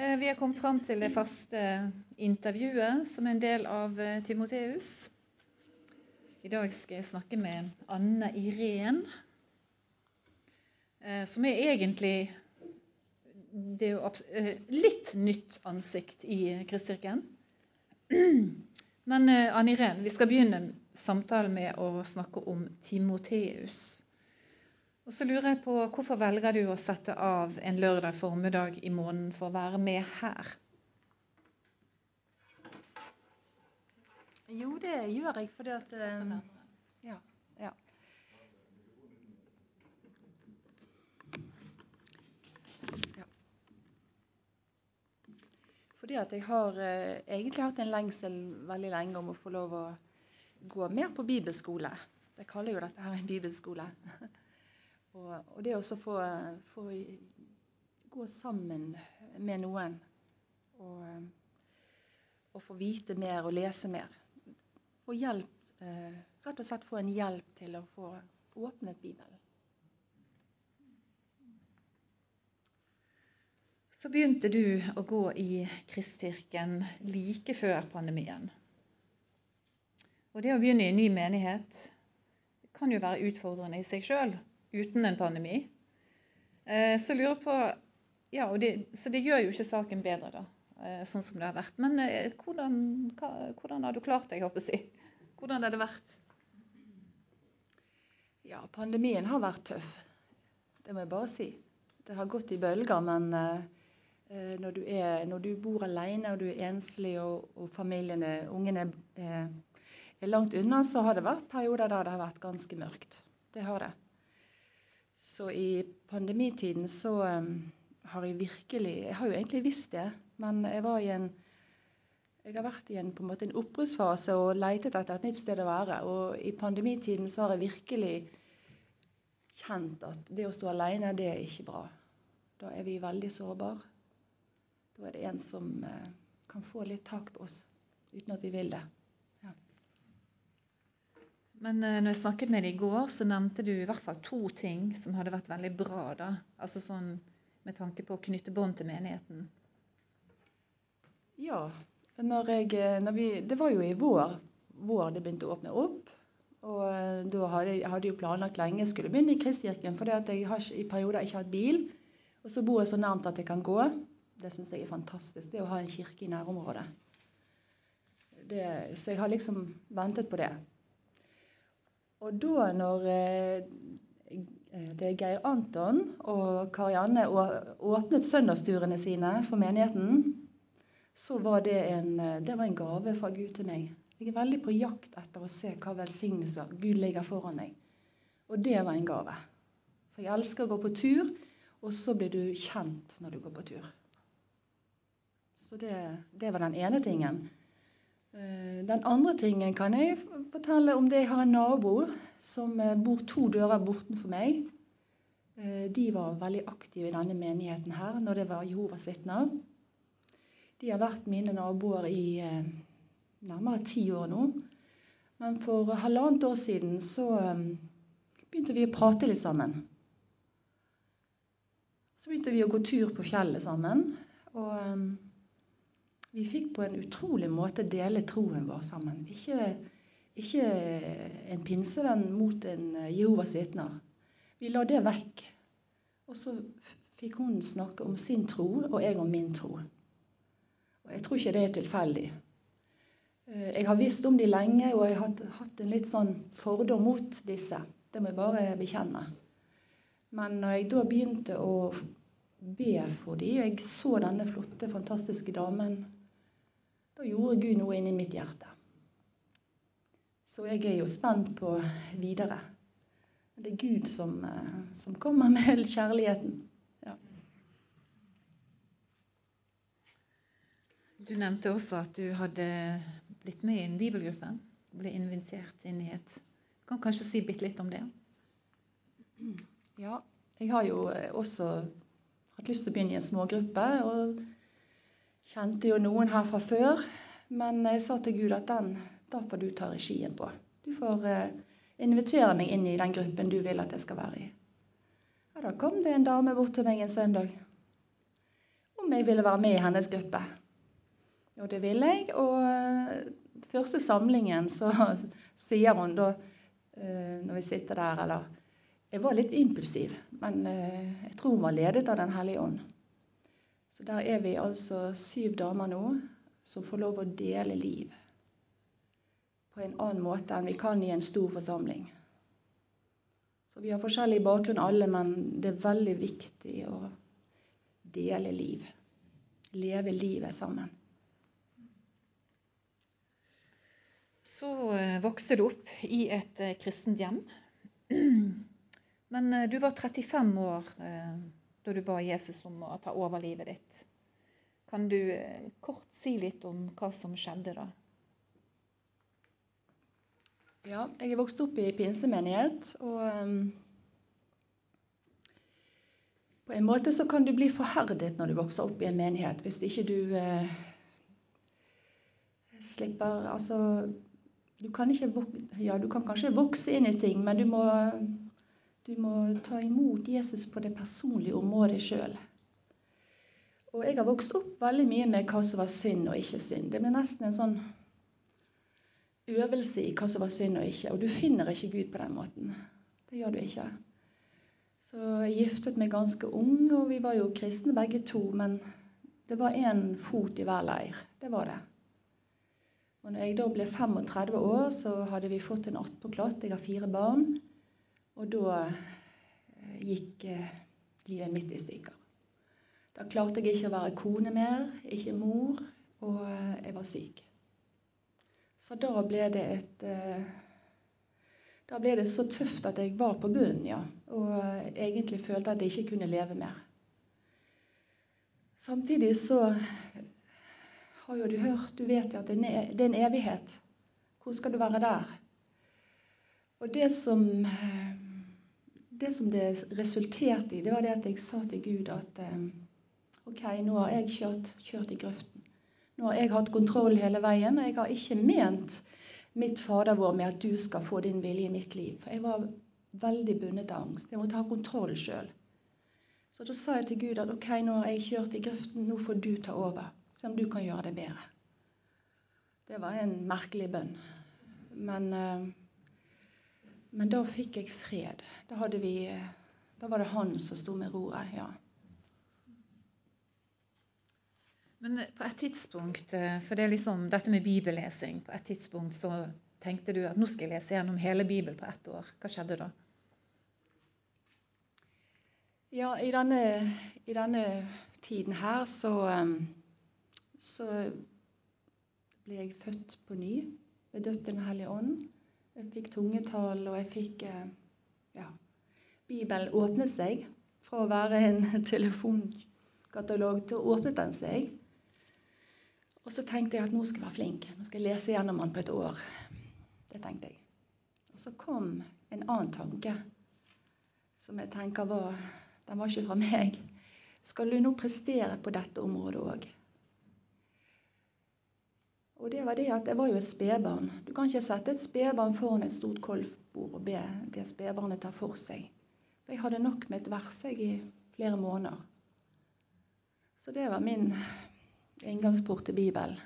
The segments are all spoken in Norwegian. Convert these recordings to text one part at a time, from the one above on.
eh, vi har kommet fram til det faste intervjuet som er en del av eh, Timoteus. I dag skal jeg snakke med Anne Irén, eh, som er egentlig det er litt nytt ansikt i Kristkirken. Men Anne Irén, vi skal begynne samtalen med å snakke om Timoteus. Og så lurer jeg på hvorfor velger du å sette av en lørdag formiddag i måneden for å være med her? Jo, det gjør jeg fordi at um, ja, ja. ja. Fordi at jeg har uh, egentlig hatt en lengsel veldig lenge om å få lov å gå mer på bibelskole. Jeg kaller jo dette her en bibelskole. Og, og det å få, få, gå sammen med noen og, og, få vite mer og lese mer. Få hjelp, eh, rett og slett få en hjelp til å få åpnet Bibelen. Så begynte du å gå i Kristkirken like før pandemien. Og det å begynne i en ny menighet kan jo være utfordrende i seg sjøl uten en pandemi. Eh, så lurer på ja, det, Så det gjør jo ikke saken bedre, da, eh, sånn som det har vært. Men eh, hvordan, hva, hvordan har du klart deg, håper jeg? Hvordan har det vært? Ja, pandemien har vært tøff. Det må jeg bare si. Det har gått i bølger, men når, du er, når, du bor alene og du er enslig og, og familiene, ungene eh, er langt unna, så har det vært perioder der det har vært ganske mørkt. Det har det. Så i pandemitiden så um, har jeg virkelig Jeg har jo egentlig visst det, men jeg var i en jeg har vært i en, på en, måte en oppbruddsfase og leitet etter et nytt sted å være. Og i pandemitiden så har jeg virkelig kjent at det å stå alene, det er ikke bra. Da er vi veldig sårbare. Da er det en som eh, kan få litt tak på oss uten at vi vil det. Men eh, når jeg snakket med deg i går, så nevnte du i hvert fall to ting som hadde vært veldig bra. da. Altså sånn med tanke på å knytte bånd til menigheten. Ja. Jeg, når vi, det var jo i vår, vår det begynte å åpne opp. Og eh, da hadde jeg hadde jo planlagt lenge skulle begynne i Kristkirken, fordi at jeg har i perioder ikke hatt bil. Og så bor jeg så nærmt at jeg kan gå. Det syns jeg er fantastisk. Det å ha en kirke i nærområdet. Det, så jeg har liksom ventet på det. Og da når eh, det er Geir Anton og Karianne åpnet søndagsturene sine for menigheten, så var det en, det var en gave fra Gud til meg. Jeg er veldig på jakt etter å se hva velsignelser Gud ligger foran meg. Og det var en gave. For jeg elsker å gå på tur, og så blir du kjent når du går på tur. Så det, det var den ene tingen. Eh, den andre tingen kan jeg fortelle om det jeg har en nabo som eh, bor to dører bortenfor meg. Eh, de var veldig aktive i denne menigheten her når det var Jehovas vitner. De har vært mine naboer i nærmere ti år nå. Men for halvannet år siden så begynte vi å prate litt sammen. Så begynte vi å gå tur på fjellet sammen. Og vi fikk på en utrolig måte dele troen vår sammen. Ikke, ikke en pinsevenn mot en eh, Jehovas vitner. Vi la det vekk. Og så fikk hun snakke om sin tro, og jeg om min tro. Og jeg tror ikke det er tilfeldig. Eh, jeg har visst om de lenge, og jeg har hatt en litt sånn fordom mot disse. Det må jeg bare bekjenne. Men når jeg da begynte å be for dem, og jeg så denne flotte, fantastiske damen da gjorde Gud noe inni mitt hjerte. Så jeg er jo spent på videre. Det er Gud som, eh, som kommer med kjærligheten. Ja. Du nevnte også at du hadde blitt med i en bibelgruppe. Ble invitert inn i et Du kan kanskje si bitte litt om det? Ja. Jeg har jo også hatt lyst til å begynne i en smågruppe. og Kjente jo noen her fra før, men jeg sa til Gud at den, da får du ta regien på. Du får eh, invitere meg inn i den gruppen du vil at jeg skal være i. Ja, Da kom det en dame bort til meg en søndag. Om jeg ville være med i hennes gruppe. Og det ville jeg. Og eh, første samlingen så sier hun da, eh, når vi sitter der, eller Jeg var litt impulsiv, men jeg tror hun var ledet av Den hellige ånd. Så der er vi altså syv damer nå som får lov å dele liv på en annen måte enn vi kan i en stor forsamling. Så Vi har forskjellig bakgrunn alle, men det er veldig viktig å dele liv. Leve livet sammen. Så eh, vokste du opp i et eh, kristent hjem. Men eh, du var 35 år da du ba Jesus om å ta over livet ditt. Kan du kort si litt om hva som skjedde da? Ja, jeg er vokst opp i pinsemenighet. og... Um, på en måte så kan du bli forherdet når du vokser opp i en menighet, hvis ikke du uh, slipper Altså du kan, ikke, ja, du kan kanskje vokse inn i ting, men du må, du må ta imot Jesus på det personlige området sjøl. Og jeg har vokst opp veldig mye med hva som var synd og ikke synd. Det ble nesten en sånn øvelse i hva som var synd og ikke. Og du finner ikke Gud på den måten. Det gjør du ikke. Så jeg giftet meg ganske ung, og vi var jo kristne begge to. Men det var én fot i hver leir. Det var det. Og når jeg da ble 35 år, så hadde vi fått en attpåklatt. Jeg har fire barn. Og da eh, gikk eh, livet mitt i stykker. Da klarte jeg ikke å være kone mer, ikke mor, og eh, jeg var syk. Så da ble det et Da ble det så tøft at jeg var på bunnen, ja. Og egentlig følte at jeg ikke kunne leve mer. Samtidig så har jo du hørt, du vet jo at det er en evighet. Hvor skal du være der? Og det som, det som det resulterte i, det var det at jeg sa til Gud at eh, OK, nå har jeg kjørt, kjørt i grøften. Nå har jeg hatt kontroll hele veien, og jeg har ikke ment mitt Fader vår med at du skal få din vilje i mitt liv. For jeg var veldig bundet av angst. Jeg måtte ha kontroll sjøl. Så da sa jeg til Gud at OK, nå har jeg kjørt i grøften, nå får du ta over. Se om du kan gjøre det bedre. Det var en merkelig bønn. Men, eh, men da fikk jeg fred. Da, vi, da, var det han som sto med roret. ja. Men på et tidspunkt, eh, for det er liksom dette med bibellesing På et tidspunkt så tenkte du at nå skal jeg lese gjennom hele Bibelen på ett år. Hva skjedde da? Ja, i denne, i denne tiden her så um, så ble jeg født på ny. ved døpte Den hellige ånd. Jeg fikk tungetall, og jeg fikk eh, ja, Bibelen åpnet seg. Fra å være en telefonkatalog til å åpne den seg. Og så tenkte jeg at nå skal jeg være flink. Nå skal jeg lese gjennom den på et år. Det tenkte jeg. Og så kom en annen tanke som jeg tenker var Den var ikke fra meg. Skal du nå prestere på dette området òg? Og det var det at jeg var jo et spedbarn. Du kan ikke sette et spedbarn foran et stort kolfbord og be det spedbarnet ta for seg. For jeg hadde nok med et vers jeg i flere måneder. Så det var min inngangsport til Bibelen.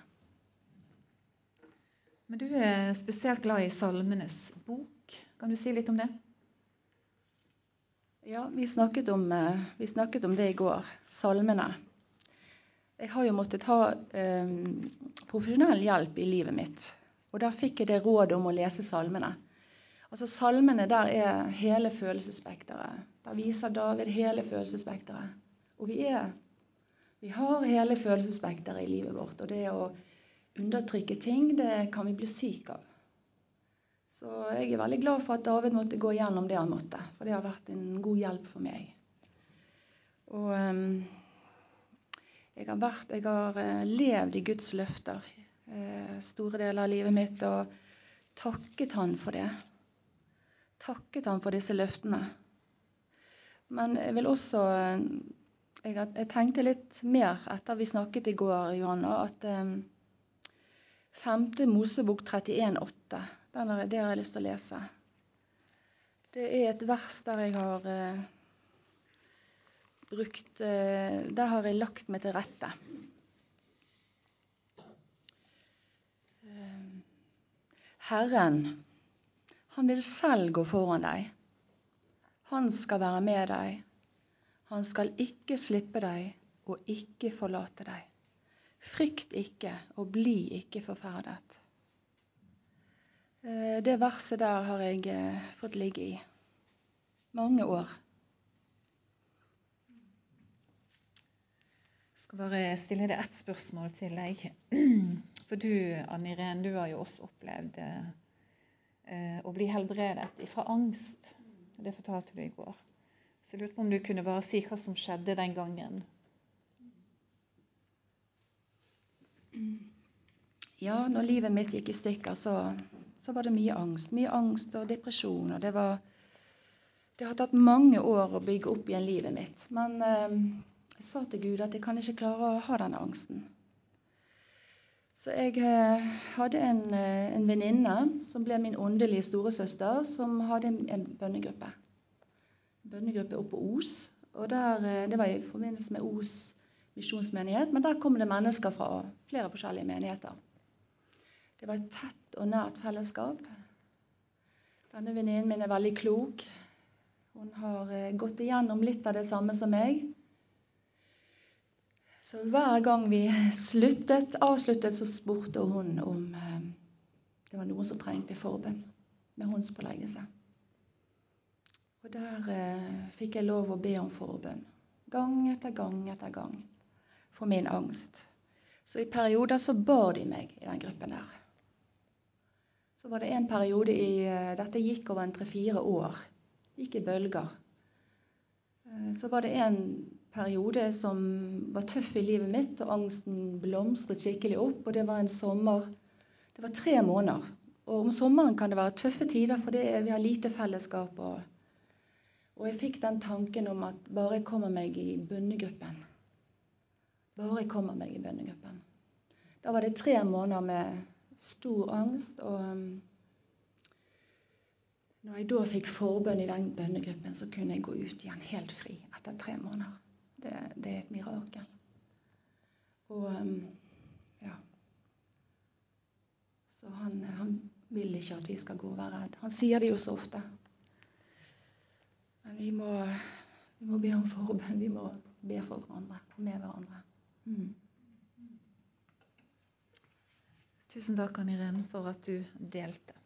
Men du er spesielt glad i Salmenes bok. Kan du si litt om det? Ja, vi snakket om, eh, vi snakket om det i går. Salmene. Jeg har jo måttet ha eh, profesjonell hjelp i livet mitt. Og der fikk jeg det rådet om å lese salmene. Altså Salmene der er hele følelsesspekteret. Der viser David hele følelsesspekteret. Og vi, er, vi har hele følelsesspekteret i livet vårt. Og det å undertrykke ting, det kan vi bli syke av. Så jeg er veldig glad for at David måtte gå gjennom det han måtte. For det har vært en god hjelp for meg. Og... Um, jeg har, vært, jeg har eh, levd i Guds løfter eh, store deler av livet mitt og takket Han for det. Takket Han for disse løftene. Men jeg vil også eh, jeg, jeg, tenkte litt mer etter vi snakket i går, Johanna, at eh, 5. Mosebok 31,8, det har jeg lyst til å lese. Det er et vers der jeg har eh, brukt eh, Der har jeg lagt meg til rette. Eh, Herren, han vil selv gå foran deg. Han skal være med deg. Han skal ikke slippe deg og ikke forlate deg. Frykt ikke og bli ikke forferdet. Eh, det verset der har jeg fått ligge i mange år. Skal bare stille deg ett spørsmål til deg. For du, Ann Irén, du har jo også opplevd eh, å bli helbredet fra angst. Det fortalte du i går. Så jeg lurte på om du kunne bare si hva som skjedde den gangen. Ja, når livet mitt gikk i stykker, så, så var det mye angst. Mye angst og depresjon. Og det, var, det har tatt mange år å bygge opp igjen livet mitt. Men eh, jeg sa til Gud at jeg kan ikke klare å ha denne angsten. Så jeg eh, hadde en, eh, en venninne som ble min åndelige storesøster, som hadde en, en bønnegruppe bønnegruppe oppe på Os. og der, eh, Det var i forbindelse med Os misjonsmenighet, men der kom det mennesker fra flere forskjellige menigheter. Det var et tett og nært fellesskap. Denne venninnen min er veldig klok. Hun har gått igjennom litt av det samme som meg. Så hver gang vi sluttet, avsluttet, så spurte hun om eh, det var noen som trengte forbønn med håndspåleggelse. Og der eh, fikk jeg lov å be om forbønn. Gang etter gang etter gang. For min angst. Så i perioder så bar de meg i den gruppen der. Så var det en periode i eh, Dette gikk over en tre-fire år. Gikk i bølger. Eh, så var det en periode som var tøff i livet mitt, og angsten blomstret skikkelig opp. Og det var en sommer Det var tre måneder. Og om sommeren kan det være tøffe tider, for vi har lite fellesskap. og og jeg fikk den tanken om at bare jeg kommer meg i bønnegruppen Bare jeg kommer meg i bønnegruppen. Da var det tre måneder med stor angst. Og når jeg da fikk forbønn i den bønnegruppen, så kunne jeg gå ut igjen helt fri etter tre måneder. Det, det er et mirakel. Og um, ja Så han, han vil ikke at vi skal gå og være redd. Han sier det jo så ofte. Men vi må, vi må be om forbønn. Vi må be for hverandre og med hverandre. Mm. Tusen takk, Ann Irene, for at du delte.